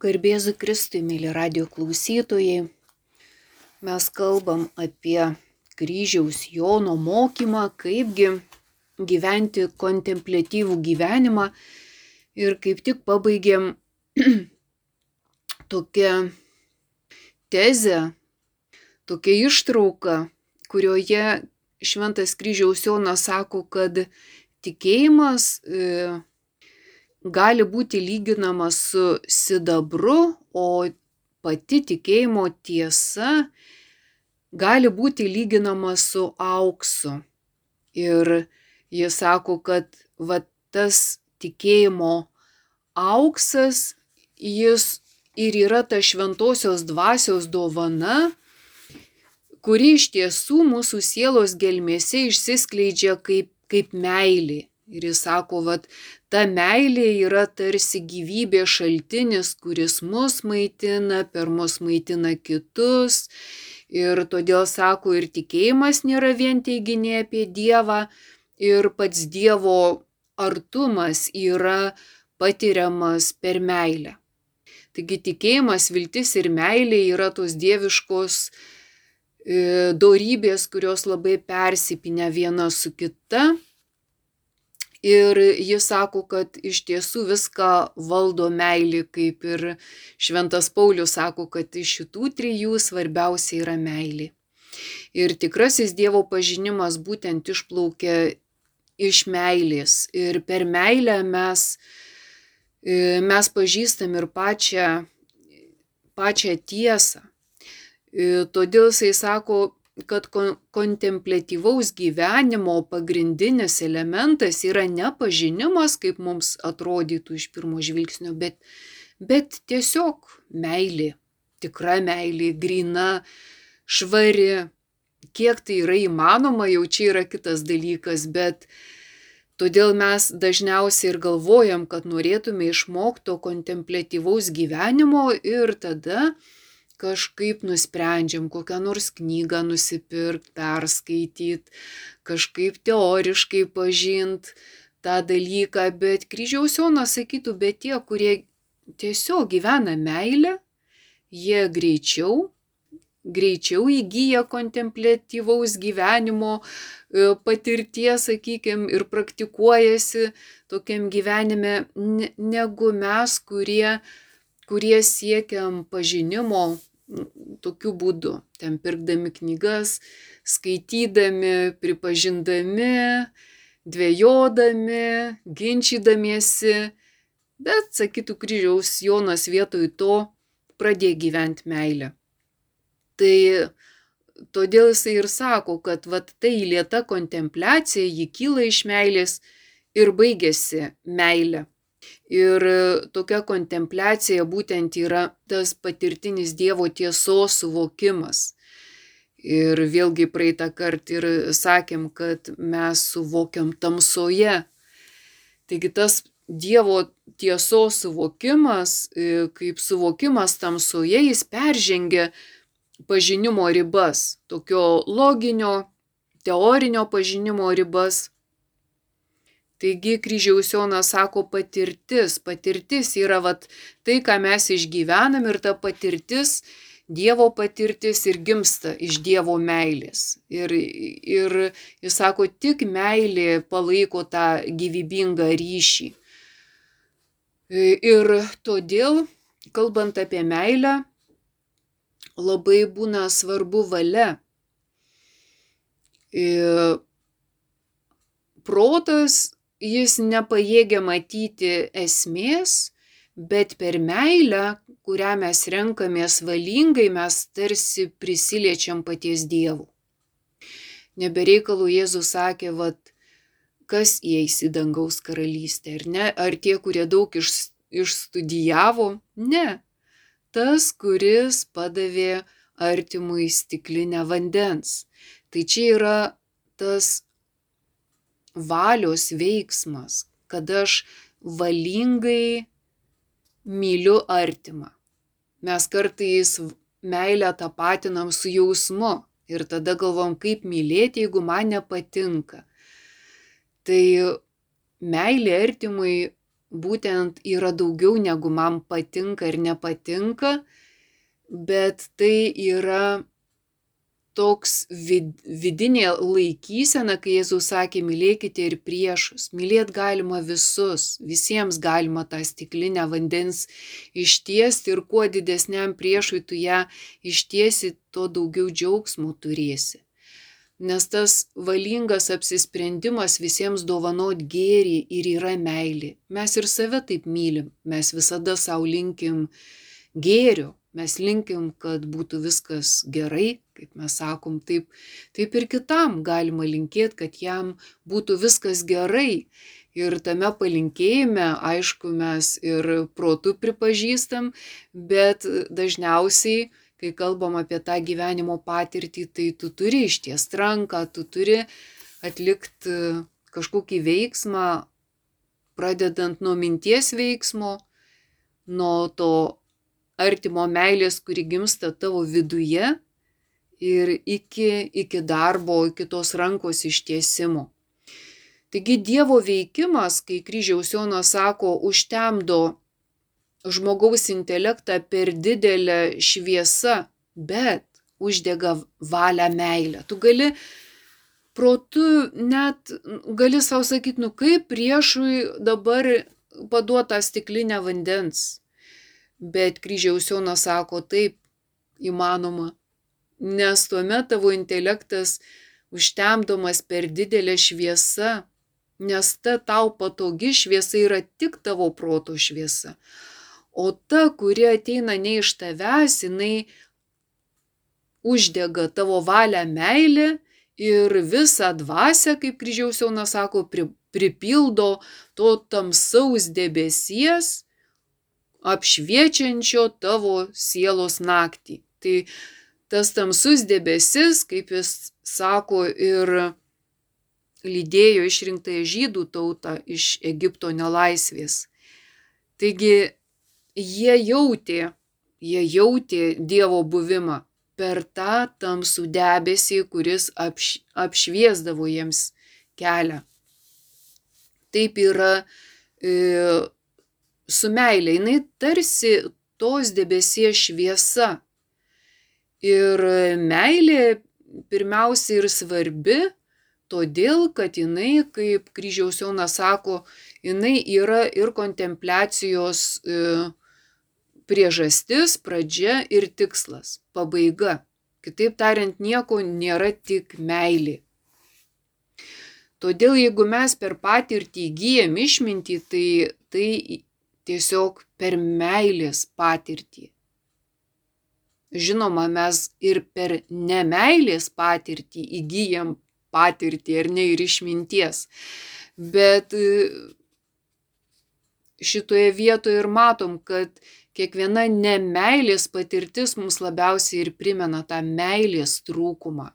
Garbėzu Kristui, mėly radio klausytojai, mes kalbam apie kryžiaus Jono mokymą, kaipgi gyventi kontemplatyvų gyvenimą. Ir kaip tik pabaigėm tokią tezę, tokią ištrauką, kurioje Šventas kryžiaus Jonas sako, kad tikėjimas e, gali būti lyginamas su sidabru, o pati tikėjimo tiesa gali būti lyginama su auksu. Ir jis sako, kad va, tas tikėjimo auksas, jis ir yra ta šventosios dvasios dovana, kuri iš tiesų mūsų sielos gelmėse išsiskleidžia kaip, kaip meilė. Ir jis sako, kad ta meilė yra tarsi gyvybės šaltinis, kuris mus maitina, per mus maitina kitus. Ir todėl sako, ir tikėjimas nėra vien teiginė apie Dievą, ir pats Dievo artumas yra patiriamas per meilę. Taigi tikėjimas, viltis ir meilė yra tos dieviškos e, dorybės, kurios labai persipinę viena su kita Ir jis sako, kad iš tiesų viską valdo meilė, kaip ir Šventas Paulius sako, kad iš šitų trijų svarbiausia yra meilė. Ir tikrasis Dievo pažinimas būtent išplaukia iš meilės. Ir per meilę mes, e, mes pažįstam ir pačią, pačią tiesą. E, todėl jisai sako, kad kontemplatyvaus gyvenimo pagrindinis elementas yra ne pažinimas, kaip mums atrodytų iš pirmo žvilgsnio, bet, bet tiesiog meilė, tikra meilė, grina, švari. Kiek tai yra įmanoma, jau čia yra kitas dalykas, bet todėl mes dažniausiai ir galvojam, kad norėtume išmokto kontemplatyvaus gyvenimo ir tada kažkaip nusprendžiam kokią nors knygą nusipirkt, perskaityt, kažkaip teoriškai pažint tą dalyką, bet kryžiaus Jonas sakytų, bet tie, kurie tiesiog gyvena meilę, jie greičiau, greičiau įgyja kontemplatyvaus gyvenimo e, patirties, sakykime, ir praktikuojasi tokiam gyvenime, negu mes, kurie, kurie siekiam pažinimo tokiu būdu, ten pirkdami knygas, skaitydami, pripažindami, dvėjodami, ginčydamiesi, bet, sakytų kryžiaus Jonas vietoj to pradėjo gyventi meilę. Tai todėl jisai ir sako, kad vat, tai lieta kontempliacija, ji kyla iš meilės ir baigėsi meilė. Ir tokia kontempliacija būtent yra tas patirtinis Dievo tiesos suvokimas. Ir vėlgi praeitą kartą ir sakėm, kad mes suvokiam tamsoje. Taigi tas Dievo tiesos suvokimas, e, kaip suvokimas tamsoje, jis peržengia pažinimo ribas, tokio loginio, teorinio pažinimo ribas Taigi kryžiaus Jonas sako patirtis. Patirtis yra vat, tai, ką mes išgyvenam ir ta patirtis, Dievo patirtis ir gimsta iš Dievo meilės. Ir, ir jis sako, tik meilė palaiko tą gyvybingą ryšį. Ir todėl, kalbant apie meilę, labai būna svarbu valia. Ir protas jis nepajėgia matyti esmės, bet per meilę, kurią mes renkamės valingai, mes tarsi prisiliečiam paties Dievų. Nebereikalų Jėzus sakė, vad, kas įeis į dangaus karalystę, ar ne? Ar tie, kurie daug iš, išstudijavo? Ne. Tas, kuris padavė artimui stiklinę vandens. Tai čia yra tas valios veiksmas, kad aš valingai myliu artimą. Mes kartais meilę tapatinam su jausmu ir tada galvom, kaip mylėti, jeigu man nepatinka. Tai meilė artimui būtent yra daugiau negu man patinka ir nepatinka, bet tai yra toks vid, vidinė laikysena, kai Jėzus sakė, mylėkite ir priešus. Mylėt galima visus, visiems galima tą stiklinę vandens ištiesti ir kuo didesniam priešui tu ją ištiesi, tuo daugiau džiaugsmų turėsi. Nes tas valingas apsisprendimas visiems dovanot gėrį ir yra meilė. Mes ir save taip mylim, mes visada savo linkim gėrio, mes linkim, kad būtų viskas gerai, kaip mes sakom, taip, taip ir kitam galima linkėti, kad jam būtų viskas gerai. Ir tame palinkėjime, aišku, mes ir protų pripažįstam, bet dažniausiai kai kalbam apie tą gyvenimo patirtį, tai tu turi išties ranką, tu turi atlikti kažkokį veiksmą, pradedant nuo minties veiksmo, nuo to artimo meilės, kuri gimsta tavo viduje ir iki, iki darbo, iki tos rankos ištiesimo. Taigi Dievo veikimas, kai kryžiaus Jonas sako, užtemdo žmogaus intelektą per didelę šviesą, bet uždega valią meilę. Tu gali protu net, gali savo sakyti, nu kaip priešui dabar paduota stiklinė vandens. Bet kryžiaus Jonas sako, taip įmanoma, nes tuomet tavo intelektas užtemdomas per didelę šviesą, nes ta tau patogi šviesa yra tik tavo proto šviesa. O ta, kuri ateina ne iš tavęs, jinai uždega tavo valią meilę ir visą dvasę, kaip kryžiaus jaunas sako, pri, pripildo to tamsaus debesies, apšviečiančio tavo sielos naktį. Tai tas tamsus debesis, kaip jis sako, ir lydėjo išrinktąją žydų tautą iš Egipto nelaisvės. Taigi jie jautė, jie jautė Dievo buvimą per tą tamsų debesį, kuris apš, apšviesdavo jiems kelią. Taip yra e, su meilė, jinai tarsi tos debesies šviesa. Ir meilė pirmiausia ir svarbi, todėl kad jinai, kaip kryžiaus Jonas sako, jinai yra ir kontempliacijos e, priežastis, pradžia ir tikslas, pabaiga. Kitaip tariant, nieko nėra tik meilė. Todėl jeigu mes per patirtį įgyjam išmintį, tai tai tiesiog per meilės patirtį. Žinoma, mes ir per nemailės patirtį įgyjam patirtį ar ne ir išminties. Bet šitoje vietoje ir matom, kad kiekviena nemailės patirtis mums labiausiai ir primena tą meilės trūkumą.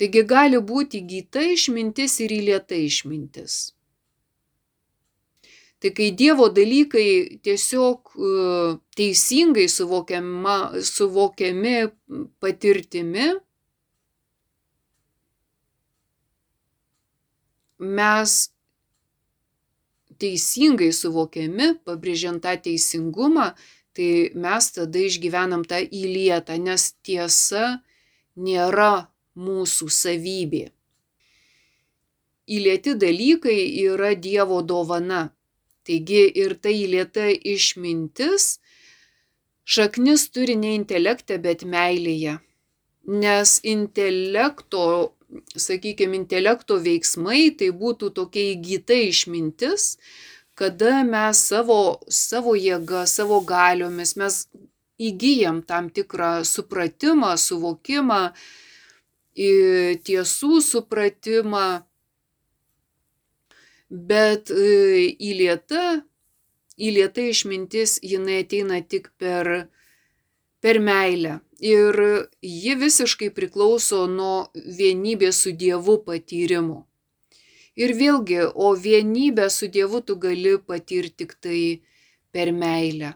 Taigi gali būti įgyta išmintis ir įlieta išmintis. Tai kai Dievo dalykai tiesiog teisingai suvokiami patirtimi, mes teisingai suvokiami, pabrėžiant tą teisingumą, tai mes tada išgyvenam tą įlietą, nes tiesa nėra mūsų savybė. Įlieti dalykai yra Dievo dovana. Taigi ir ta įlieta išmintis šaknis turi ne intelekte, bet meilėje. Nes intelekto sakykime, intelekto veiksmai, tai būtų tokia įgyta išmintis, kada mes savo, savo jėgą, savo galiomis, mes įgyjam tam tikrą supratimą, suvokimą, tiesų supratimą, bet įlieta, įlieta išmintis jinai ateina tik per, per meilę ir ji visiškai priklauso nuo vienybės su Dievu patyrimo. Ir vėlgi, o vienybę su Dievu tu gali patirti tik tai per meilę.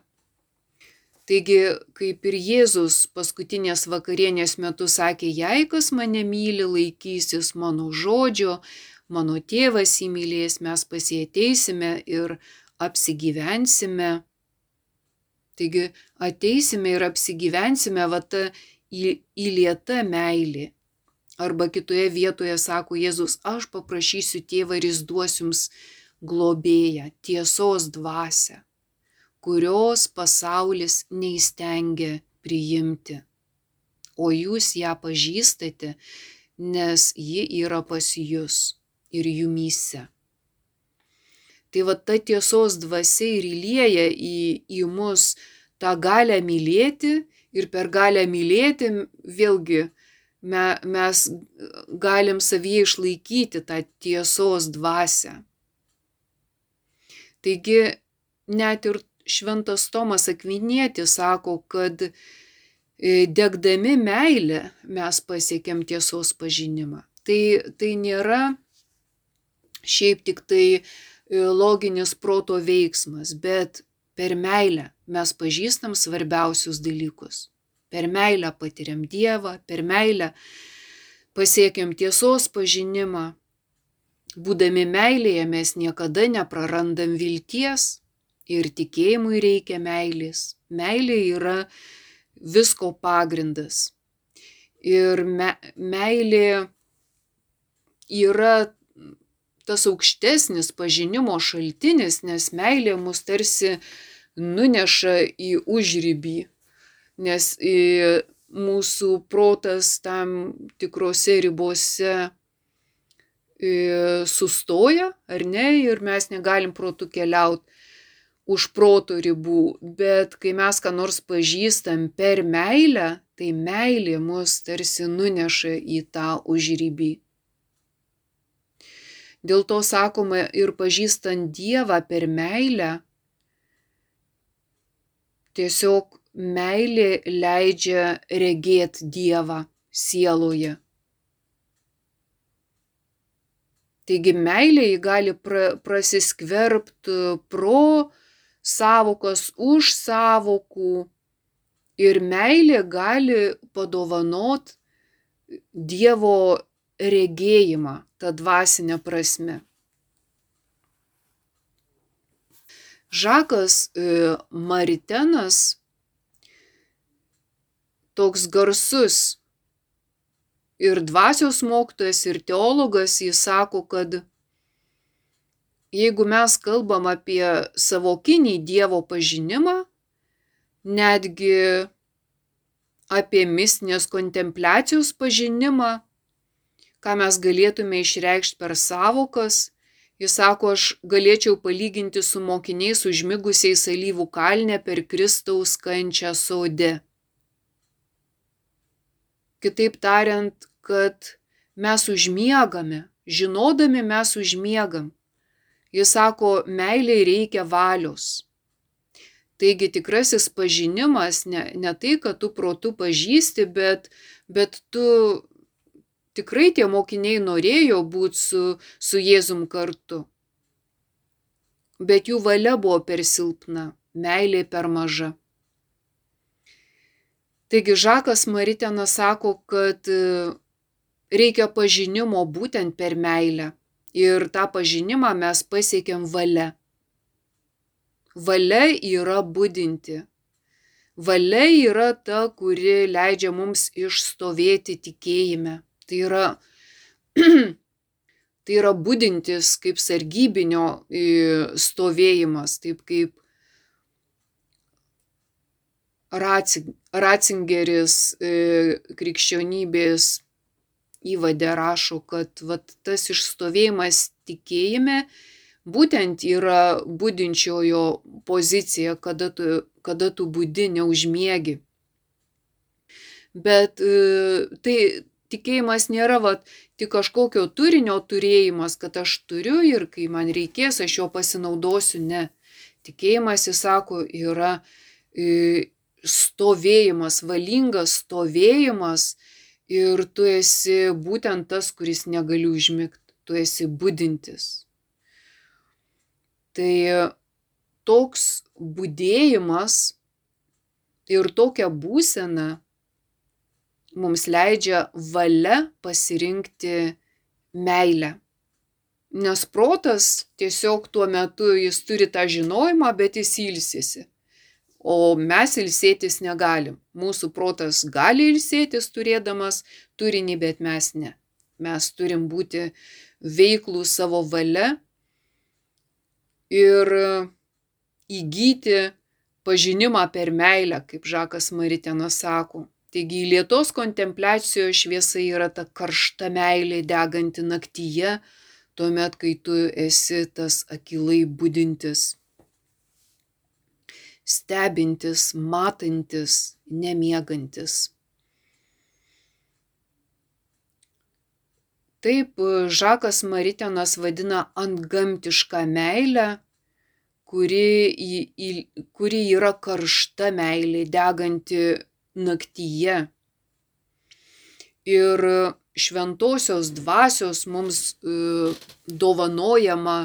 Taigi, kaip ir Jėzus paskutinės vakarienės metu sakė, jei kas mane myli, laikysis mano žodžio, mano tėvas įmylės, mes pasieteisime ir apsigyvensime. Taigi ateisime ir apsigyvensime va ta įlieta meilė. Arba kitoje vietoje sako Jėzus, aš paprašysiu tėvą ir jis duos jums globėją, tiesos dvasę, kurios pasaulis neįstengia priimti. O jūs ją pažįstate, nes ji yra pas jūs ir jumyse. Tai va ta tiesos dvasia ir įlieja į, į mus tą galę mylėti ir per galę mylėti vėlgi me, mes galim savyje išlaikyti tą tiesos dvasę. Taigi net ir šventas Tomas Akvinėtis sako, kad e, degdami meilę mes pasiekėm tiesos pažinimą. Tai, tai nėra šiaip tik tai e, loginis proto veiksmas, bet per meilę mes pažįstam svarbiausius dalykus. Per meilę patiriam Dievą, per meilę pasiekiam tiesos pažinimą. Būdami meilėje mes niekada neprarandam vilties ir tikėjimui reikia meilės. Meilė yra visko pagrindas. Ir me, meilė yra tas aukštesnis pažinimo šaltinis, nes meilė mus tarsi nuneša į užrybį nes mūsų protas tam tikrose ribose sustoja, ar ne, ir mes negalim protų keliauti už proto ribų, bet kai mes ką nors pažįstam per meilę, tai meilė mus tarsi nuneša į tą užrybį. Dėl to sakoma ir pažįstant Dievą per meilę, tiesiog meilė leidžia regėt Dievą sieloje. Taigi meilė jį gali pra, prasiskverbti pro savokas už savokų ir meilė gali padovanot Dievo regėjimą, tą dvasinę prasme. Žakas e, Maritenas toks garsus ir dvasios mokytojas, ir teologas, jis sako, kad jeigu mes kalbam apie savokinį Dievo pažinimą, netgi apie mistinės kontempliacijos pažinimą, ką mes galėtume išreikšti per savokas, jis sako, aš galėčiau palyginti su mokiniais užmigusiais alyvų kalne per Kristaus kančią sode. Kitaip tariant, kad mes užmiegame, žinodami mes užmiegam. Jis sako, meiliai reikia valios. Taigi tikrasis pažinimas ne, ne tai, kad tu protu pažįsti, bet, bet tu tikrai tie mokiniai norėjo būti su, su Jėzum kartu. Bet jų valia buvo per silpna, meilė per maža. Taigi Žakas Maritenas sako, kad e, reikia pažinimo būtent per meilę. Ir tą pažinimą mes pasiekėm valia. Valia yra būdinti. Valia yra ta, kuri leidžia mums išstovėti tikėjime. Tai yra, tai yra būdintis kaip sargybinio e, stovėjimas, taip kaip Ratzingeris e, krikščionybės įvadė rašo, kad vat, tas išstovėjimas tikėjime būtent yra būdinčiojo pozicija, kada tu, kada tu būdi neužmiegi. Bet e, tai tikėjimas nėra vat, tik kažkokio turinio turėjimas, kad aš turiu ir kai man reikės, aš jo pasinaudosiu. Ne. Tikėjimas, jis sako, yra e, stovėjimas, valingas stovėjimas ir tu esi būtent tas, kuris negali užmigti, tu esi būdintis. Tai toks būdėjimas ir tokia būsena mums leidžia valia pasirinkti meilę. Nes protas tiesiog tuo metu jis turi tą žinojimą, bet jis ilsisi. O mes ilsėtis negalim. Mūsų protas gali ilsėtis turėdamas turinį, bet mes ne. Mes turim būti veiklų savo valia ir įgyti pažinimą per meilę, kaip Žakas Maritenas sako. Taigi lietos kontempliacijos šviesa yra ta karšta meilė deganti naktyje, tuomet, kai tu esi tas akilai būdintis, stebintis, matantis, nemiegantis. Taip Žakas Maritenas vadina antgamtišką meilę, kuri, kuri yra karšta meilė, deganti naktyje. Ir šventosios dvasios mums dovanojama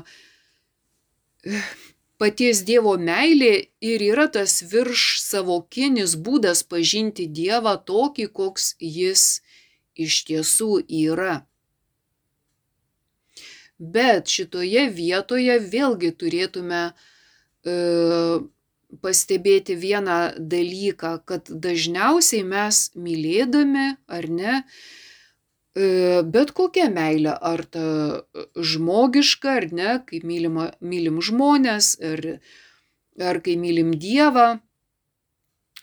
paties Dievo meilė ir yra tas virš savokinis būdas pažinti Dievą tokį, koks jis iš tiesų yra. Bet šitoje vietoje vėlgi turėtume e, pastebėti vieną dalyką, kad dažniausiai mes mylėdami ar ne, bet kokia meilė, ar ta žmogiška, ar ne, kai mylim, mylim žmonės, ar, ar kai mylim Dievą,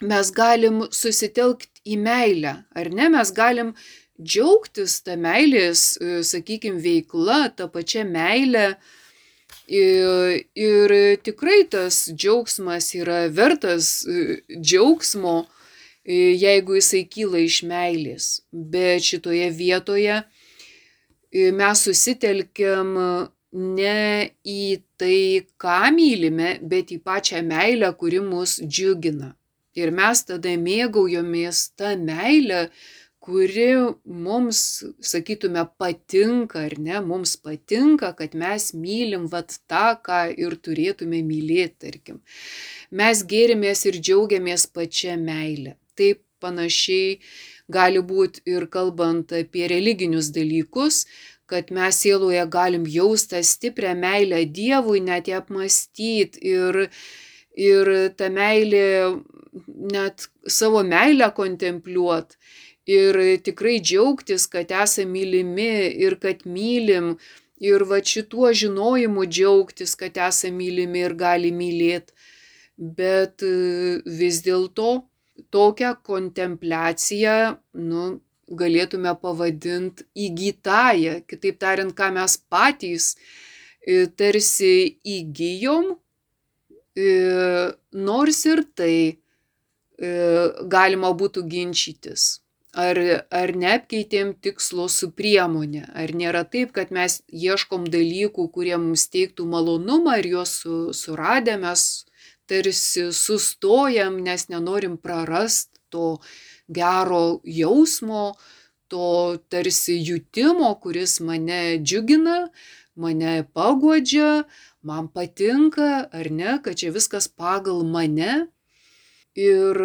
mes galim susitelkti į meilę, ar ne, mes galim džiaugtis tą meilės, sakykime, veikla, tą pačią meilę, Ir, ir tikrai tas džiaugsmas yra vertas džiaugsmo, jeigu jisai kyla iš meilės. Bet šitoje vietoje mes susitelkiam ne į tai, ką mylime, bet į pačią meilę, kuri mus džiugina. Ir mes tada mėgaujomės tą meilę, kuri mums, sakytume, patinka ar ne, mums patinka, kad mes mylim vat tą, ką ir turėtume mylėti, tarkim. Mes gėrimės ir džiaugiamės pačią meilę. Taip panašiai gali būti ir kalbant apie religinius dalykus, kad mes sieloje galim jaustą stiprią meilę Dievui, net ją apmastyti ir, ir tą meilę, net savo meilę kontempliuoti ir tikrai džiaugtis, kad esame mylimi ir kad mylim. Ir va šituo žinojimu džiaugtis, kad esame mylimi ir gali mylėti. Bet vis dėlto tokią kontempliaciją, nu, galėtume pavadinti įgytąją. Kitaip tariant, ką mes patys tarsi įgyjom, nors ir tai galima būtų ginčytis ar, ar neapkeitėm tikslo su priemonė. Ar nėra taip, kad mes ieškom dalykų, kurie mums teiktų malonumą ir juos su, suradę mes tarsi sustojam, nes nenorim prarast to gero jausmo, to tarsi jutimo, kuris mane džiugina, mane pagodžia, man patinka, ar ne, kad čia viskas pagal mane. Ir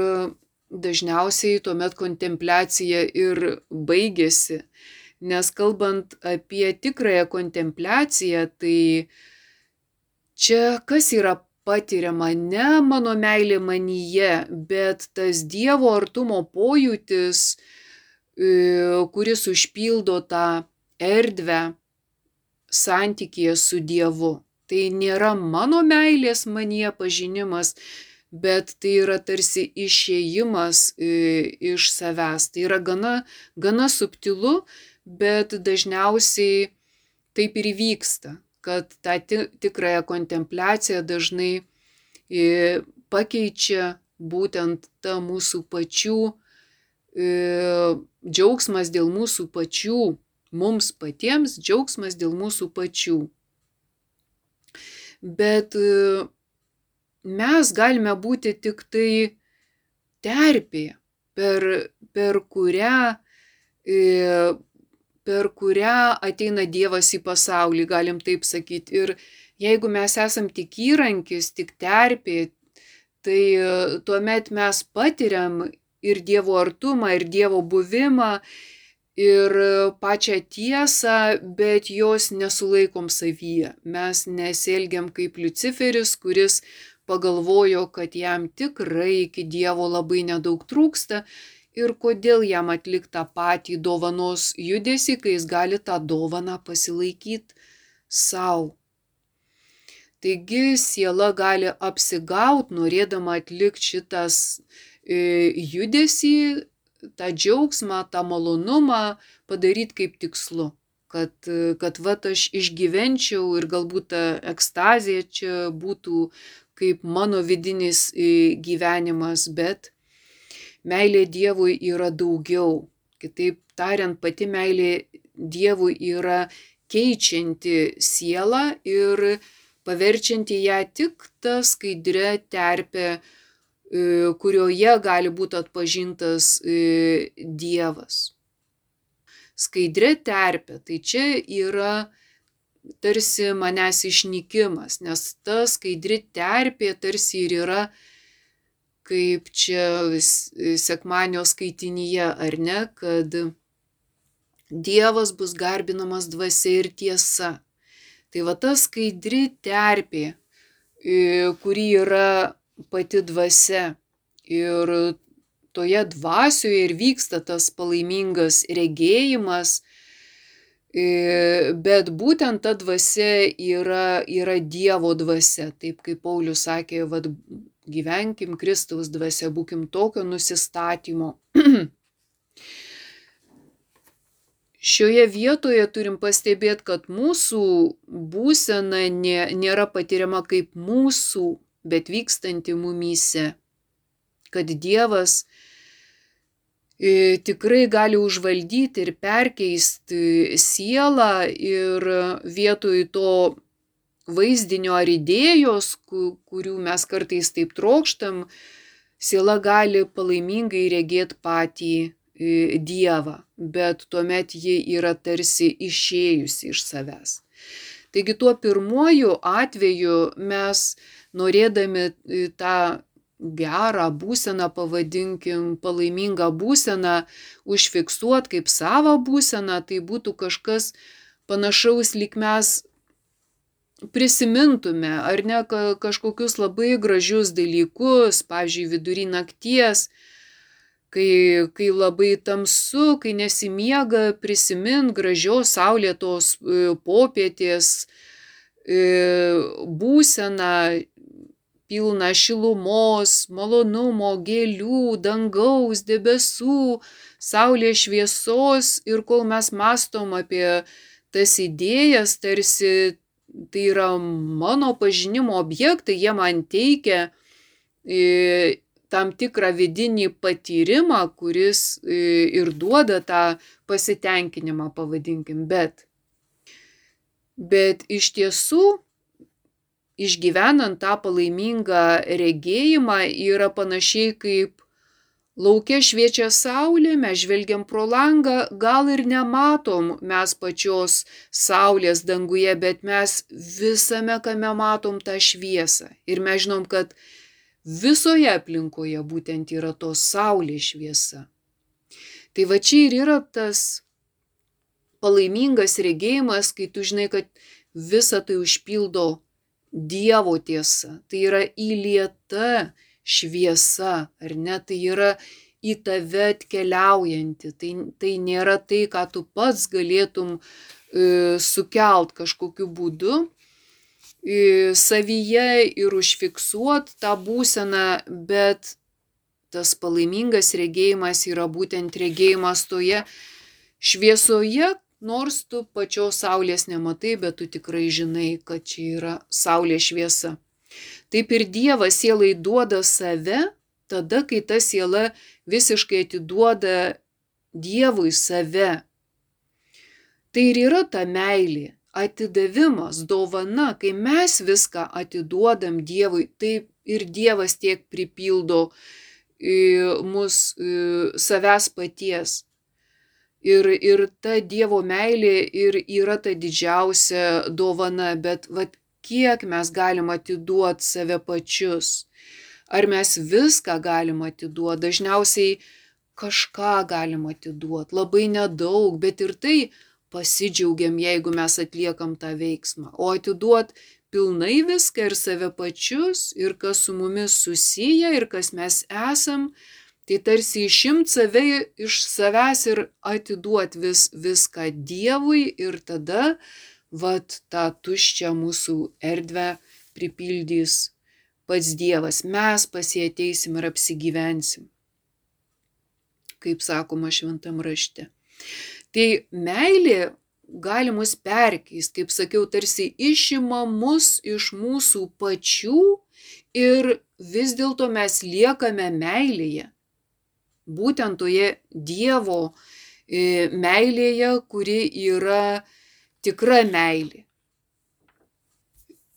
dažniausiai tuomet kontempliacija ir baigėsi. Nes kalbant apie tikrąją kontempliaciją, tai čia kas yra patiriama ne mano meilė manyje, bet tas Dievo artumo pojūtis, kuris užpildo tą erdvę santykėje su Dievu. Tai nėra mano meilės manie pažinimas, bet tai yra tarsi išėjimas iš savęs. Tai yra gana, gana subtilu, bet dažniausiai taip ir įvyksta, kad tą tikrąją kontempliaciją dažnai pakeičia būtent ta mūsų pačių džiaugsmas dėl mūsų pačių, mums patiems džiaugsmas dėl mūsų pačių. Bet mes galime būti tik tai terpė, per, per, kurią, per kurią ateina Dievas į pasaulį, galim taip sakyti. Ir jeigu mes esam tik įrankis, tik terpė, tai tuomet mes patiriam ir Dievo artumą, ir Dievo buvimą, ir pačią tiesą, bet jos nesulaikom savyje. Mes nesielgiam kaip Luciferis, kuris pagalvojo, kad jam tikrai iki Dievo labai nedaug trūksta ir kodėl jam atlikti tą patį dovanos judesi, kai jis gali tą dovaną pasilaikyti savo. Taigi siela gali apsigauti, norėdama atlikti šitas e, judesį, tą džiaugsmą, tą malonumą padaryti kaip tikslu. Kad, kad va aš išgyvenčiau ir galbūt ta ekstazija čia būtų kaip mano vidinis e, gyvenimas, bet meilė Dievui yra daugiau. Kitaip tariant, pati meilė Dievui yra keičianti sielą ir paverčianti ją tik tą skaidrę terpę, e, kurioje gali būti atpažintas e, Dievas. Skaidrė terpė, tai čia yra tarsi manęs išnykimas, nes ta skaidri terpė tarsi ir yra kaip čia sekmanio skaitinyje, ar ne, kad Dievas bus garbinamas dvasia ir tiesa. Tai va ta skaidri terpė, kuri yra pati dvasia. Ir toje dvasioje ir vyksta tas palaimingas regėjimas, bet būtent ta dvasia yra, yra Dievo dvasia, taip kaip Paulius sakė, vad gyvenkim Kristaus dvasia, būkim tokio nusistatymo. Šioje vietoje turim pastebėti, kad mūsų būsena nė, nėra patiriama kaip mūsų, bet vykstanti mumyse. Kad Dievas tikrai gali užvaldyti ir perkeisti sielą ir vietoj to vaizdinio ar idėjos, kurių mes kartais taip trokštam, siela gali palaimingai regėti patį Dievą, bet tuomet ji yra tarsi išėjusi iš savęs. Taigi tuo pirmuoju atveju mes norėdami tą gerą būseną, pavadinkim, palaimingą būseną, užfiksuot kaip savo būseną, tai būtų kažkas panašaus, lyg mes prisimintume, ar ne kažkokius labai gražius dalykus, pavyzdžiui, vidury nakties, kai, kai labai tamsu, kai nesimiega, prisimint gražios saulėtos e, popietės e, būseną, pilną šilumos, malonumo, gėlių, dangaus, debesų, saulės šviesos. Ir kol mes mastom apie tas idėjas, tarsi tai yra mano pažinimo objektai, jie man teikia e, tam tikrą vidinį patyrimą, kuris e, ir duoda tą pasitenkinimą, pavadinkim, bet. Bet iš tiesų išgyvenant tą palaimingą regėjimą yra panašiai kaip laukia šviečia saulė, mes žvelgiam pro langą, gal ir nematom mes pačios saulės danguje, bet mes visame kame matom tą šviesą. Ir mes žinom, kad visoje aplinkoje būtent yra tos saulės šviesa. Tai va čia ir yra tas palaimingas regėjimas, kai tu žinai, kad visa tai užpildo Dievo tiesa, tai yra įlieta šviesa, ar ne, tai yra į tave atkeliaujanti, tai, tai nėra tai, ką tu pats galėtum e, sukelt kažkokiu būdu e, savyje ir užfiksuot tą būseną, bet tas palaimingas regėjimas yra būtent regėjimas toje šviesoje, Nors tu pačios saulės nematai, bet tu tikrai žinai, kad čia yra saulės šviesa. Taip ir Dievas sielai duoda save, tada, kai ta siela visiškai atiduoda Dievui save. Tai ir yra ta meilė, atidavimas, dovana, kai mes viską atiduodam Dievui, taip ir Dievas tiek pripildo mus savęs paties. Ir, ir ta Dievo meilė ir yra ta didžiausia dovana, bet vat, kiek mes galim atiduoti save pačius. Ar mes viską galim atiduoti? Dažniausiai kažką galim atiduoti, labai nedaug, bet ir tai pasidžiaugiam, jeigu mes atliekam tą veiksmą. O atiduot pilnai viską ir save pačius, ir kas su mumis susiję, ir kas mes esam, tai tarsi išimt save iš savęs ir atiduot vis, viską Dievui ir tada, vad, tą tuščią mūsų erdvę pripildys pats Dievas. Mes pasieteisim ir apsigyvensim. Kaip sakoma šventam rašte. Tai meilė gali mus perkeisti, kaip sakiau, tarsi išima mus iš mūsų pačių ir vis dėlto mes liekame meilėje. Būtent toje Dievo e, meilėje, kuri yra tikra meilė.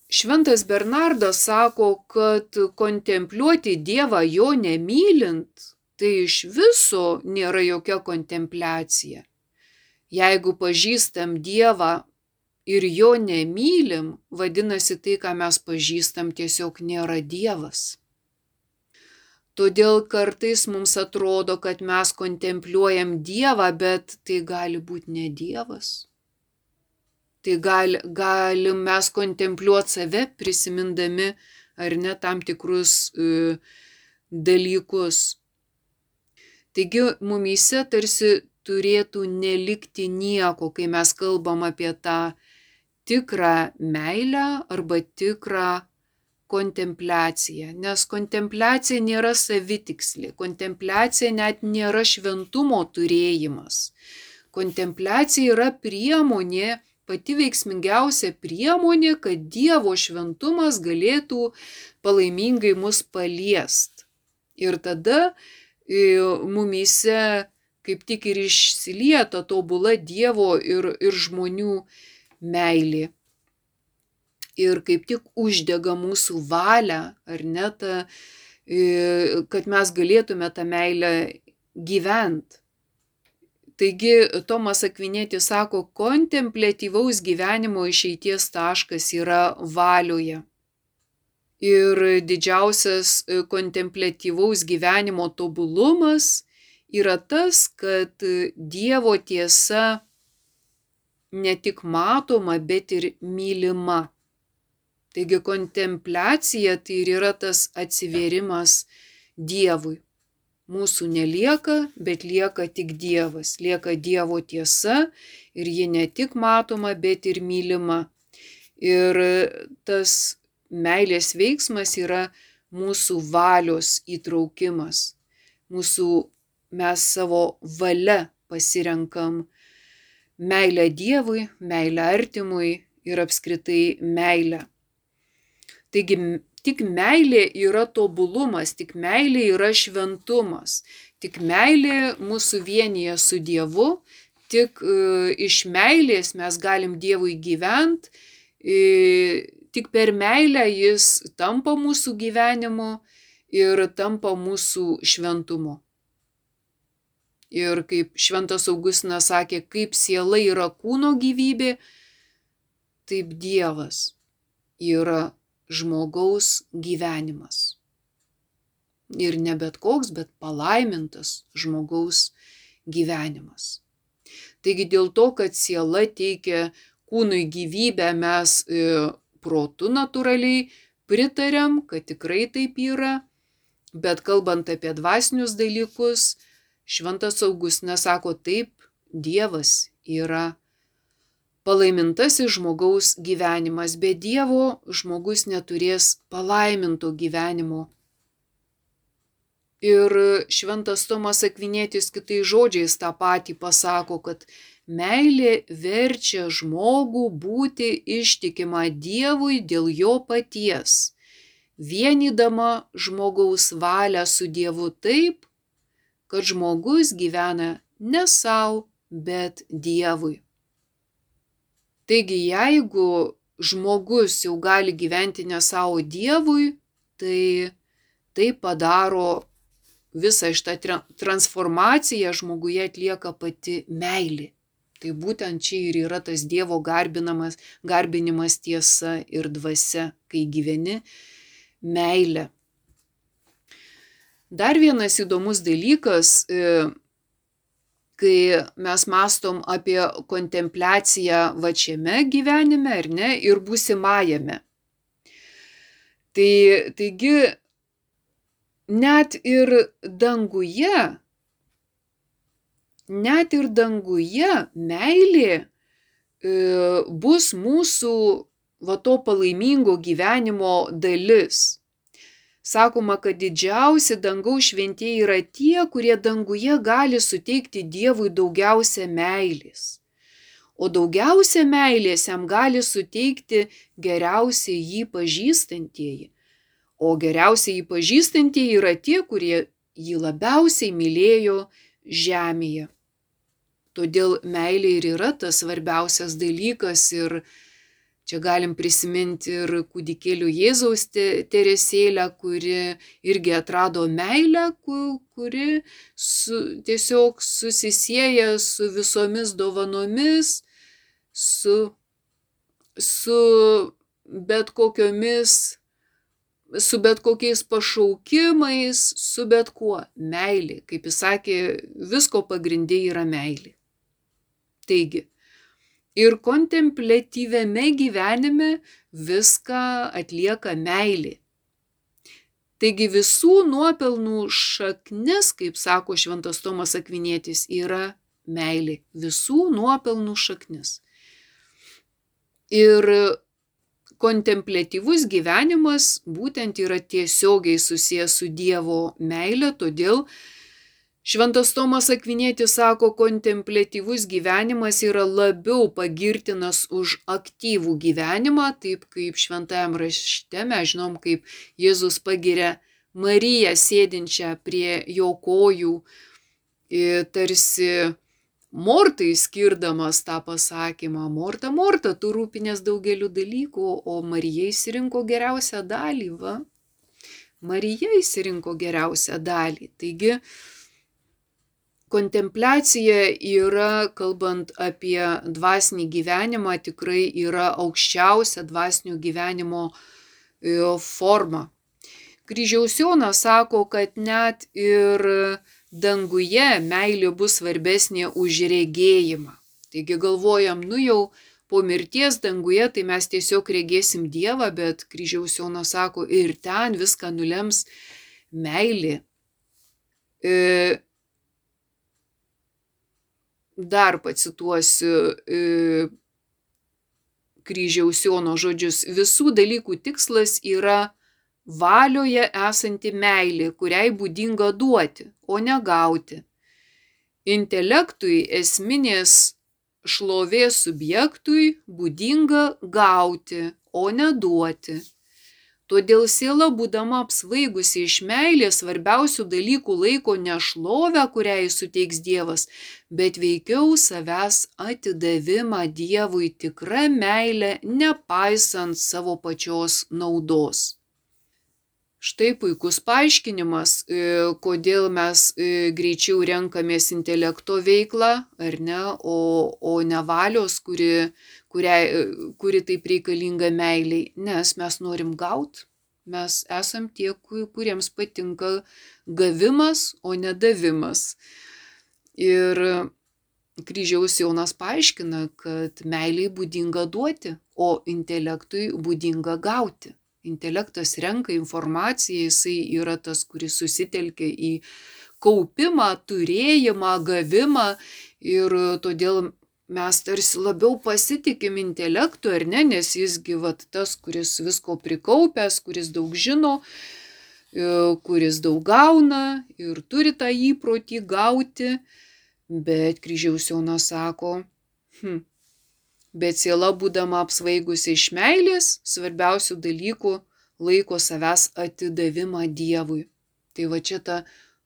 Šventas Bernardas sako, kad kontempliuoti Dievą jo nemylint, tai iš viso nėra jokia kontempliacija. Jeigu pažįstam Dievą ir jo nemylim, vadinasi tai, ką mes pažįstam, tiesiog nėra Dievas. Todėl kartais mums atrodo, kad mes kontempliuojam Dievą, bet tai gali būti ne Dievas. Tai gali, galim mes kontempliuoti save, prisimindami ar ne tam tikrus e, dalykus. Taigi mumyse tarsi turėtų nelikti nieko, kai mes kalbam apie tą tikrą meilę arba tikrą kontempliaciją. Nes kontempliacija nėra savitiksli, kontempliacija net nėra šventumo turėjimas. Kontempliacija yra priemonė, pati veiksmingiausia priemonė, kad Dievo šventumas galėtų palaimingai mus paliest. Ir tada e, mumyse kaip tik ir išsilieta tobula Dievo ir, ir žmonių meilė. Ir kaip tik uždega mūsų valią, ar ne, ta, e, kad mes galėtume tą meilę gyventi. Taigi Tomas Akvinėtis sako, kontemplatyvaus gyvenimo išeities taškas yra valioje. Ir didžiausias kontemplatyvaus gyvenimo tobulumas yra tas, kad Dievo tiesa ne tik matoma, bet ir mylima. Taigi kontempliacija tai ir yra tas atsiverimas Dievui. Mūsų nelieka, bet lieka tik Dievas. Lieka Dievo tiesa ir ji ne tik matoma, bet ir mylima. Ir tas meilės veiksmas yra mūsų valios įtraukimas, mūsų mes savo valia pasirenkam meilę Dievui, meilę artimui ir apskritai meilę. Taigi tik meilė yra tobulumas, tik meilė yra šventumas, tik meilė mūsų vienyje su Dievu, tik e, iš meilės mes galim Dievui gyventi, e, tik per meilę jis tampa mūsų gyvenimu ir tampa mūsų šventumu. Ir kaip Šventas Augustinas sakė, kaip siela yra kūno gyvybė, taip Dievas yra žmogaus gyvenimas. Ir ne bet koks, bet palaimintas žmogaus gyvenimas. Taigi dėl to, kad siela teikia kūnui gyvybę, mes e, protu natūraliai pritarėm, kad tikrai taip yra, bet kalbant apie dvasinius dalykus, Šventas Augustinas sako taip, Dievas yra palaimintasis žmogaus gyvenimas. Be Dievo žmogus neturės palaiminto gyvenimo. Ir šventas Tomas Akvinėtis kitais žodžiais tą patį pasako, kad meilė verčia žmogų būti ištikimą Dievui dėl jo paties, vienydama žmogaus valią su Dievu taip, kad žmogus gyvena ne savo, bet Dievui. Taigi jeigu žmogus jau gali gyventi ne savo Dievui, tai tai padaro visą šitą transformaciją žmoguje atlieka pati meilė. Tai būtent čia ir yra tas Dievo garbinamas, garbinimas tiesa ir dvasia, kai gyveni meilę. Dar vienas įdomus dalykas, e, kai mes mastom apie kontempliaciją va šiame gyvenime, ar ne, ir būsimajame. Tai, taigi, net ir danguje, net ir danguje meilė e, bus mūsų va to palaimingo gyvenimo dalis. Sakoma, kad didžiausi dangaus šventieji yra tie, kurie danguje gali suteikti Dievui daugiausia meilės. O daugiausia meilės jam gali suteikti geriausiai jį pažįstantieji. O geriausiai jį pažįstantieji yra tie, kurie jį labiausiai mylėjo žemėje. Todėl meilė ir yra tas svarbiausias dalykas ir Čia galim prisiminti ir kūdikėlių Jėzaus Teresėlę, kuri irgi atrado meilę, kuri su, tiesiog susisieja su visomis dovanomis, su, su bet kokiomis su bet kokiais pašaukimais, su bet kuo. Meilė, kaip jis sakė, visko pagrindė yra meilė. Taigi, ir kontempliatyviame gyvenime viską atlieka meilė. Taigi visų nuopelnų šaknis, kaip sako Šventas Tomas Akvinėtis, yra meilė. Visų nuopelnų šaknis. Ir kontempliatyvus gyvenimas būtent yra tiesiogiai susijęs su Dievo meilė, todėl Šventas Tomas Akvinėtis sako, kontemplatyvus gyvenimas yra labiau pagirtinas už aktyvų gyvenimą, taip kaip šventajam rašte mes žinom, kaip Jėzus pagiria Mariją sėdinčią prie jo kojų, tarsi Mortai skirdamas tą pasakymą, Morta, Morta, tu rūpinės daugeliu dalykų, o Marija įsirinko geriausią dalį, va. Marija įsirinko geriausią dalį. Taigi, kontempliacija yra, kalbant apie dvasinį gyvenimą, tikrai yra aukščiausia dvasinio gyvenimo e, forma. Kryžiaus Jonas sako, kad net ir danguje meilė bus svarbesnė už regėjimą. Taigi galvojam, nu jau po mirties danguje tai mes tiesiog regėsim Dievą, bet kryžiaus Jonas sako, ir ten viską nulems meilė. E, dar pacituosiu e, kryžiaus Jono žodžius. Visų dalykų tikslas yra valioje esanti meilė, kuriai būdinga duoti, o ne gauti. Intelektui esminės šlovės subjektui būdinga gauti, o ne duoti. Todėl siela, būdama apsvaigusi iš meilės, svarbiausių dalykų laiko ne šlovę, kurią jis suteiks Dievas, bet veikiau savęs atidavimą Dievui tikrą meilę, nepaisant savo pačios naudos. Štai puikus paaiškinimas, e, kodėl mes e, greičiau renkamės intelekto veiklą, ar ne, o, o ne valios, kuri kuriai, kuri taip reikalinga meiliai, nes mes norim gauti, mes esam tie, kuriems patinka gavimas, o ne davimas. Ir kryžiaus Jonas paaiškina, kad meiliai būdinga duoti, o intelektui būdinga gauti. Intelektas renka informaciją, jisai yra tas, kuris susitelkia į kaupimą, turėjimą, gavimą. Ir todėl mes tarsi labiau pasitikim intelektu, ar ne, nes jisgi vat tas, kuris visko prikaupęs, kuris daug žino, e, kuris daug gauna ir turi tą įprotį gauti, bet kryžiaus Jonas sako, hm, bet siela būdama apsvaigusi iš meilės, svarbiausių dalykų laiko savęs atidavimą Dievui. Tai va čia ta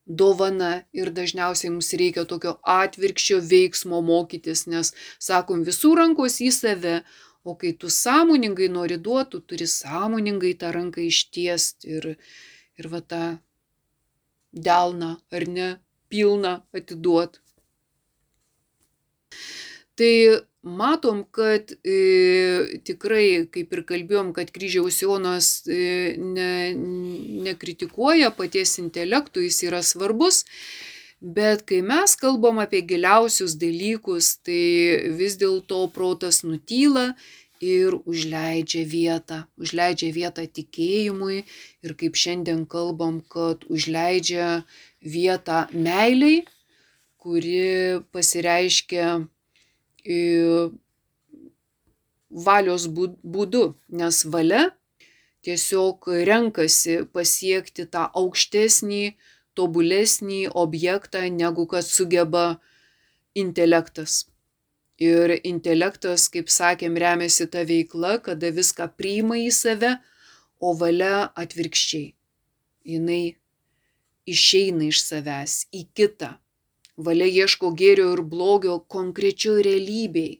dovana ir dažniausiai mums reikia tokio atvirkščio veiksmo mokytis, nes sakom visų rankos į save, o kai tu sąmoningai nori duoti, tu turi sąmoningai tą ranką ištiesti ir, ir va tą delną ar ne pilną atiduoti. Tai matom, kad e, tikrai, kaip ir kalbėjom, kad kryžiaus Jonas e, ne, nekritikuoja paties intelektų, jis yra svarbus, bet kai mes kalbam apie giliausius dalykus, tai vis dėlto protas nutyla ir užleidžia vietą, užleidžia vietą tikėjimui ir kaip šiandien kalbam, kad užleidžia vietą meiliai, kuri pasireiškia valios būdu, nes valia tiesiog renkasi pasiekti tą aukštesnį, tobulesnį objektą, negu kad sugeba intelektas. Ir intelektas, kaip sakėm, remiasi ta veikla, kada viską priima į save, o valia atvirkščiai. Jis išeina iš savęs į kitą Valia ieško gėrio ir blogio konkrečioj realybėj.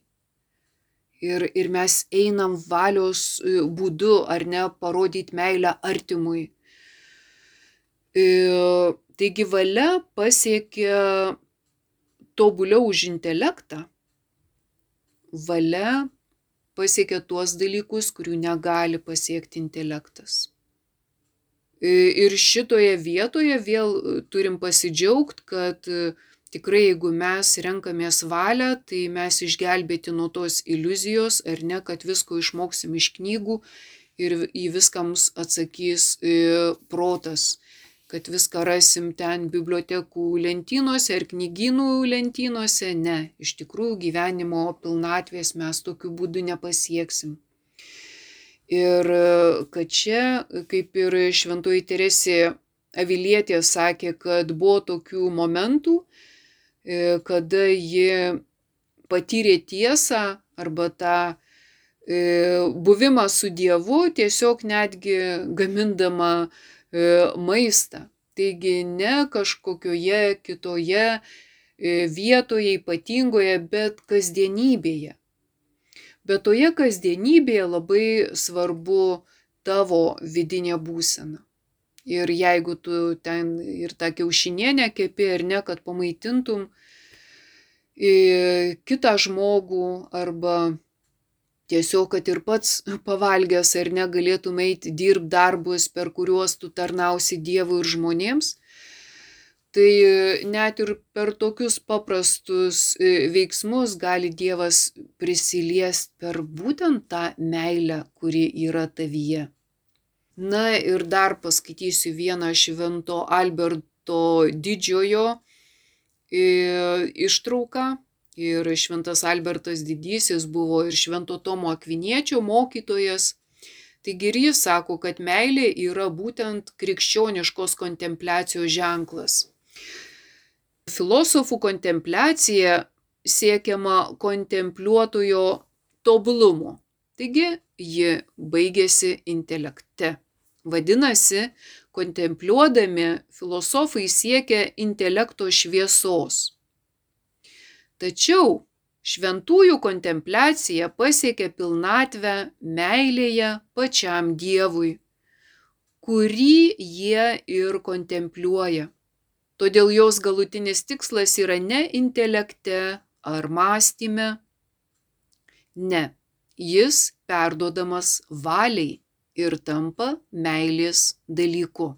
Ir, ir mes einam valios e, būdu, ar ne, parodyti meilę artimui. E, taigi valia pasiekia tobuliau už intelektą. Valia pasiekia tuos dalykus, kurių negali pasiekti intelektas. E, ir šitoje vietoje vėl turim pasidžiaugti, kad tikrai jeigu mes renkamės valią, tai mes išgelbėti nuo tos iliuzijos, ar ne, kad visko išmoksim iš knygų ir į viską mums atsakys e, protas, kad viską rasim ten bibliotekų lentynose ar knygynų lentynose. Ne, iš tikrųjų gyvenimo pilnatvės mes tokiu būdu nepasieksim. Ir kad čia, kaip ir šventoji Teresė Avilietė sakė, kad buvo tokių momentų, E, kada ji patyrė tiesą arba tą e, buvimą su Dievu tiesiog netgi gamindama e, maistą. Taigi ne kažkokioje kitoje vietoje ypatingoje, bet kasdienybėje. Bet toje kasdienybėje labai svarbu tavo vidinė būsena. Ir jeigu tu ten ir tą kiaušinienę kepi ar ne, kad pamaitintum kitą žmogų arba tiesiog, kad ir pats pavalgęs ar negalėtum eiti dirbti darbus, per kuriuos tu tarnausi Dievui ir žmonėms, tai net ir per tokius paprastus veiksmus gali Dievas prisiliesti per būtent tą meilę, kuri yra tavyje. Na ir dar paskaitysiu vieną Švento Alberto didžiojo e, ištrauką. Ir Šventas Albertas didysis buvo ir Švento Tomo Akviniečio mokytojas. Taigi ir jis sako, kad meilė yra būtent krikščioniškos kontempliacijos ženklas. Filosofų kontempliacija siekiama kontempliuotojo tobulumo. Taigi ji baigėsi intelekte. Vadinasi, kontempliuodami filosofai siekia intelekto šviesos. Tačiau šventųjų kontempliacija pasiekia pilnatvę meilėje pačiam Dievui, kurį jie ir kontempliuoja. Todėl jos galutinis tikslas yra ne intelekte ar mąstyme, ne, jis perdodamas valiai ir tampa meilės dalyku.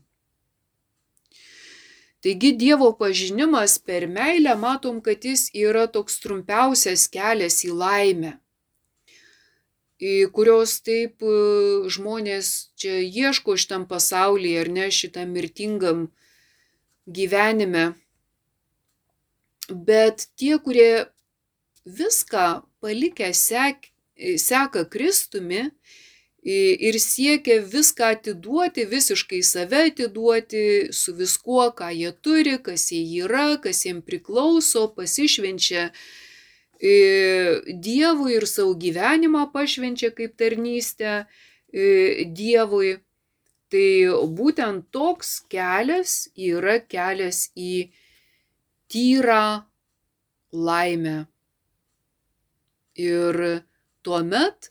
Taigi Dievo pažinimas per meilę matom, kad jis yra toks trumpiausias kelias į laimę, į kurios taip e, žmonės čia ieško šitam pasaulyje ar ne šitam mirtingam gyvenime. Bet tie, kurie viską palikę sek, seka Kristumi, ir siekia viską atiduoti, visiškai save atiduoti su viskuo, ką jie turi, kas jie yra, kas jiems priklauso, pasišvenčia Dievui ir savo gyvenimą pašvenčia kaip tarnystę Dievui. Tai būtent toks kelias yra kelias į tyrą laimę. Ir tuomet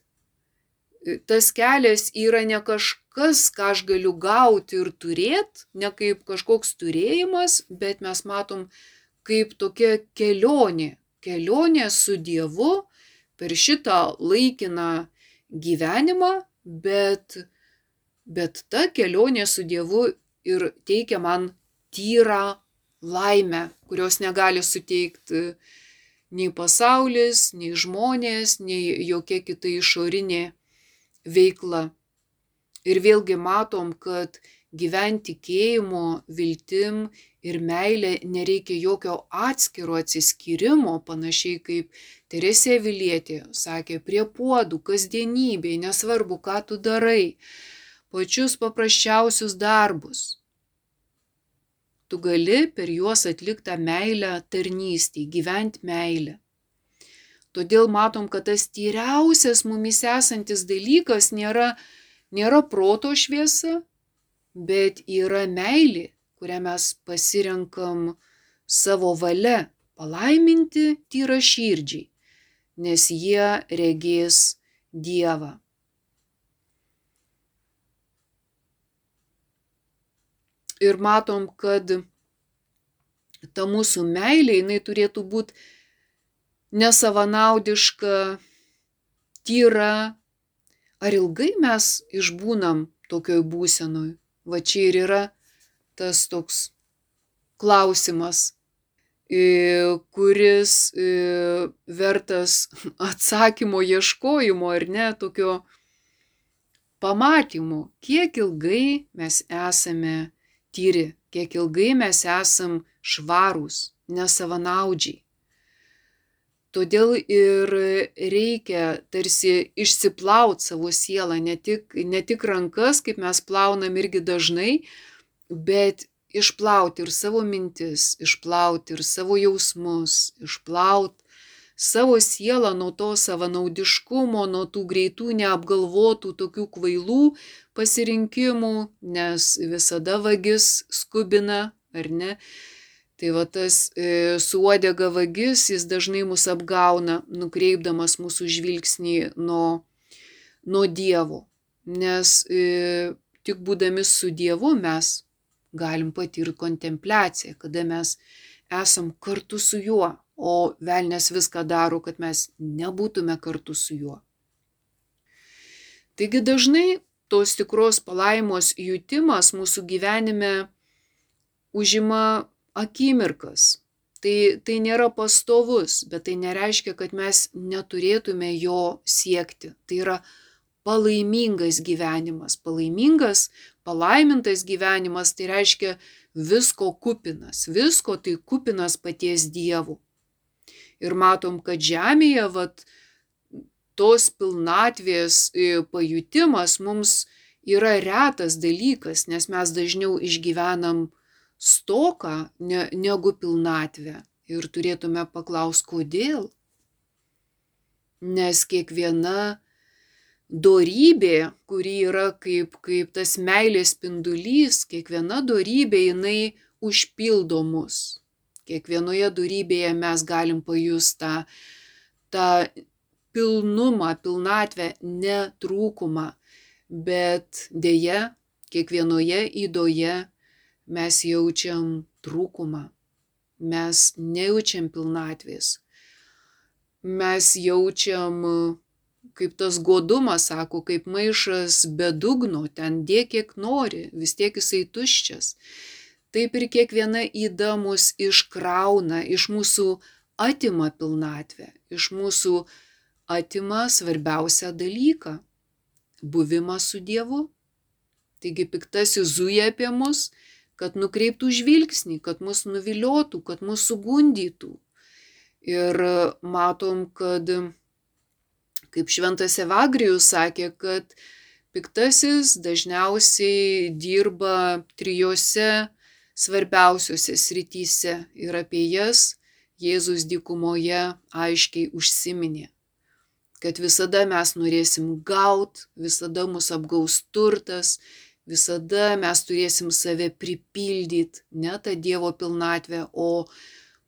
tas kelias yra ne kažkas, ką aš galiu gauti ir turėti, ne kaip kažkoks turėjimas, bet mes matom kaip tokia kelionė. Kelionė su Dievu, per šitą laikiną gyvenimą, bet, bet ta kelionė su Dievu ir teikia man tyrą laimę, kurios negali suteikti nei pasaulis, nei žmonės, nei jokia kita išorinė veikla. Ir vėlgi matom, kad gyventi tikėjimu, viltim ir meilė nereikia jokio atskiro atsiskyrimo, panašiai kaip Teresė Vilietė sakė, prie puodų, kasdienybėje, nesvarbu, ką tu darai, pačius paprasčiausius darbus. Tu gali per juos atliktą meilę tarnystį, gyventi meilę. Todėl matom, kad tas tyriausias mumis esantis dalykas nėra, nėra proto šviesa, bet yra meilė, kurią mes pasirenkam savo valia palaiminti tyra širdžiai, nes jie regės Dievą. Ir matom, kad ta mūsų meilė, jinai turėtų būti nesavanaudiška, tyra. Ar ilgai mes išbūnam tokioj būsenoj? Va čia ir yra tas toks klausimas, kuris vertas atsakymo ieškojimo ar ne, tokio pamatymo, kiek ilgai mes esame tyri, kiek ilgai mes esam švarūs, nesavanaudžiai. Todėl ir reikia tarsi išsiplauti savo sielą, ne tik, ne tik rankas, kaip mes plaunam irgi dažnai, bet išplauti ir savo mintis, išplauti ir savo jausmus, išplauti savo sielą nuo to savanaudiškumo, nuo tų greitų, neapgalvotų, tokių kvailų pasirinkimų, nes visada vagis skubina, ar ne? Tai va tas e, suodega vagis, jis dažnai mus apgauna, nukreipdamas mūsų žvilgsnį nuo, nuo Dievo. Nes e, tik būdami su Dievu mes galim patirti kontempliaciją, kada mes esam kartu su juo, o velnės viską daro, kad mes nebūtume kartu su juo. Taigi dažnai tos tikros palaimos jutimas mūsų gyvenime užima akimirkas. Tai, tai nėra pastovus, bet tai nereiškia, kad mes neturėtume jo siekti. Tai yra palaimingas gyvenimas. Palaimingas, palaimintas gyvenimas tai reiškia visko kupinas. Visko tai kupinas paties Dievu. Ir matom, kad žemėje, vat, tos pilnatvės e, pajutimas mums yra retas dalykas, nes mes dažniau išgyvenam stoką ne, negu pilnatvę. Ir turėtume paklausti, kodėl. Nes kiekviena dorybė, kuri yra kaip, kaip tas meilės spindulys, kiekviena dorybė jinai užpildo mus. Kiekvienoje dorybėje mes galim pajusti tą, tą pilnumą, pilnatvę, netrūkumą, bet dėja, kiekvienoje įdoje mes jaučiam trūkumą, mes nejaučiam pilnatvės. Mes jaučiam, kaip tas godumas, sako, kaip maišas be dugno, ten dėk kiek nori, vis tiek jisai tuščias. Taip ir kiekviena įda mus iškrauna, iš mūsų atima pilnatvę, iš mūsų atima svarbiausią dalyką - buvimą su Dievu. Taigi piktasis zuja apie mus kad nukreiptų žvilgsnį, kad mus nuviliotų, kad mus sugundytų. Ir matom, kad, kaip šventas Evagrijus sakė, kad piktasis dažniausiai dirba trijose svarbiausiose srityse ir apie jas Jėzus dykumoje aiškiai užsiminė kad visada mes norėsim gaut, visada mus apgaus turtas, Visada mes turėsim save pripildyti, ne tą Dievo pilnatvę, o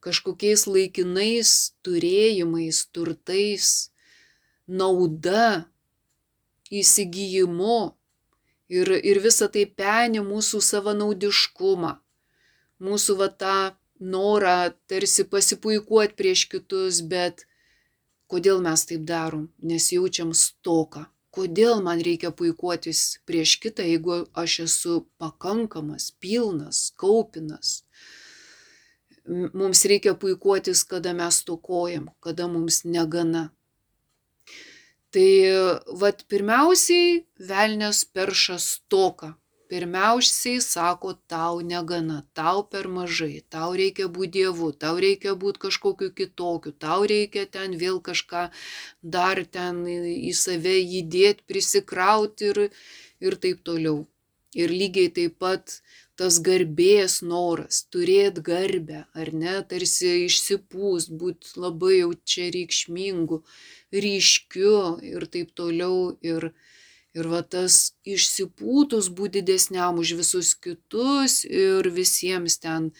kažkokiais laikinais turėjimais, turtais, nauda, įsigijimu. Ir, ir visa tai peni mūsų savanaudiškumą, mūsų va tą norą tarsi pasipuikuoti prieš kitus, bet Kodėl mes taip darom? Nes jaučiam stoką. Kodėl man reikia puikuotis prieš kitą, jeigu aš esu pakankamas, pilnas, kaupinas? Mums reikia puikuotis, kada mes stokojam, kada mums negana. Tai vad pirmiausiai velnės perša stoką, pirmiausiai sako tau negana, tau per mažai, tau reikia būti dievu, tau reikia būti kažkokiu kitokiu, tau reikia ten vėl kažką dar ten į save įdėti, prisikrauti ir, ir taip toliau. Ir lygiai taip pat tas garbės noras, turėti garbę, ar ne, tarsi išsipūs, būti labai jau čia reikšmingu, ryškiu ir taip toliau. Ir, Ir va tas išsipūtus būti didesniam už visus kitus ir visiems ten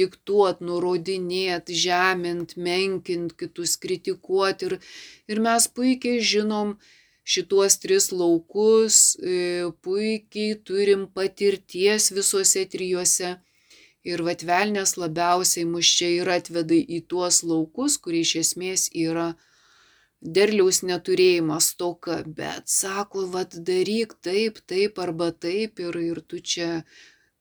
diktuot, nurodinėt, žemint, menkint, kitus kritikuot. Ir, ir mes puikiai žinom šituos tris laukus, e, puikiai turim patirties visuose trijuose. Ir vatvelnės labiausiai mus čia ir atveda į tuos laukus, kurie iš esmės yra derliaus neturėjimas toka, bet sako, vad daryk taip, taip arba taip ir, ir tu čia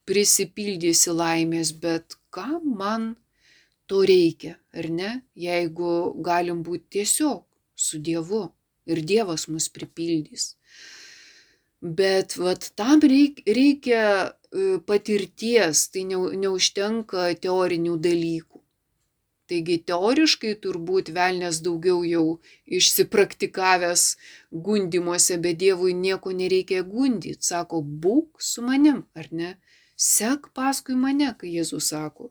prisipildysi laimės, bet kam man to reikia, ar ne, jeigu galim būti tiesiog su Dievu ir Dievas mus pripildys. Bet vat, tam reikia e, patirties, tai neužtenka teorinių dalykų. Taigi teoriškai turbūt velnės daugiau jau išsipraktikavęs gundimuose, bet Dievui nieko nereikia gundyti. Sako, būk su manim, ar ne? Sek paskui mane, kai Jėzus sako,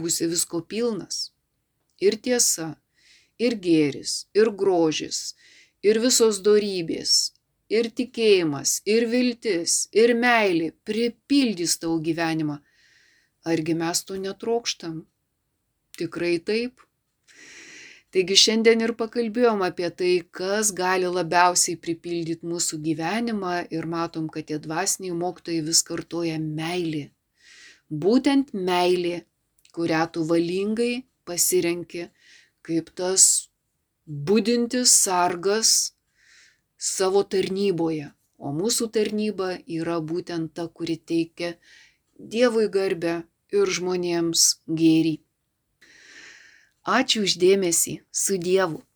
būsi visko pilnas. Ir tiesa, ir gėris, ir grožis, ir visos dorybės, ir tikėjimas, ir viltis, ir meilė pripildys tavo gyvenimą. Argi mes to netrokštam? Tikrai taip. Taigi šiandien ir pakalbėjom apie tai, kas gali labiausiai pripildyti mūsų gyvenimą ir matom, kad tie dvasiniai mokytojai vis kartoja meilį. Būtent meilė, kurią tu valingai pasirenki kaip tas būdintis sargas savo tarnyboje. O mūsų tarnyba yra būtent ta, kuri teikia Dievui garbę ir žmonėms gėrį. Ačiū uždėmesį su Dievu.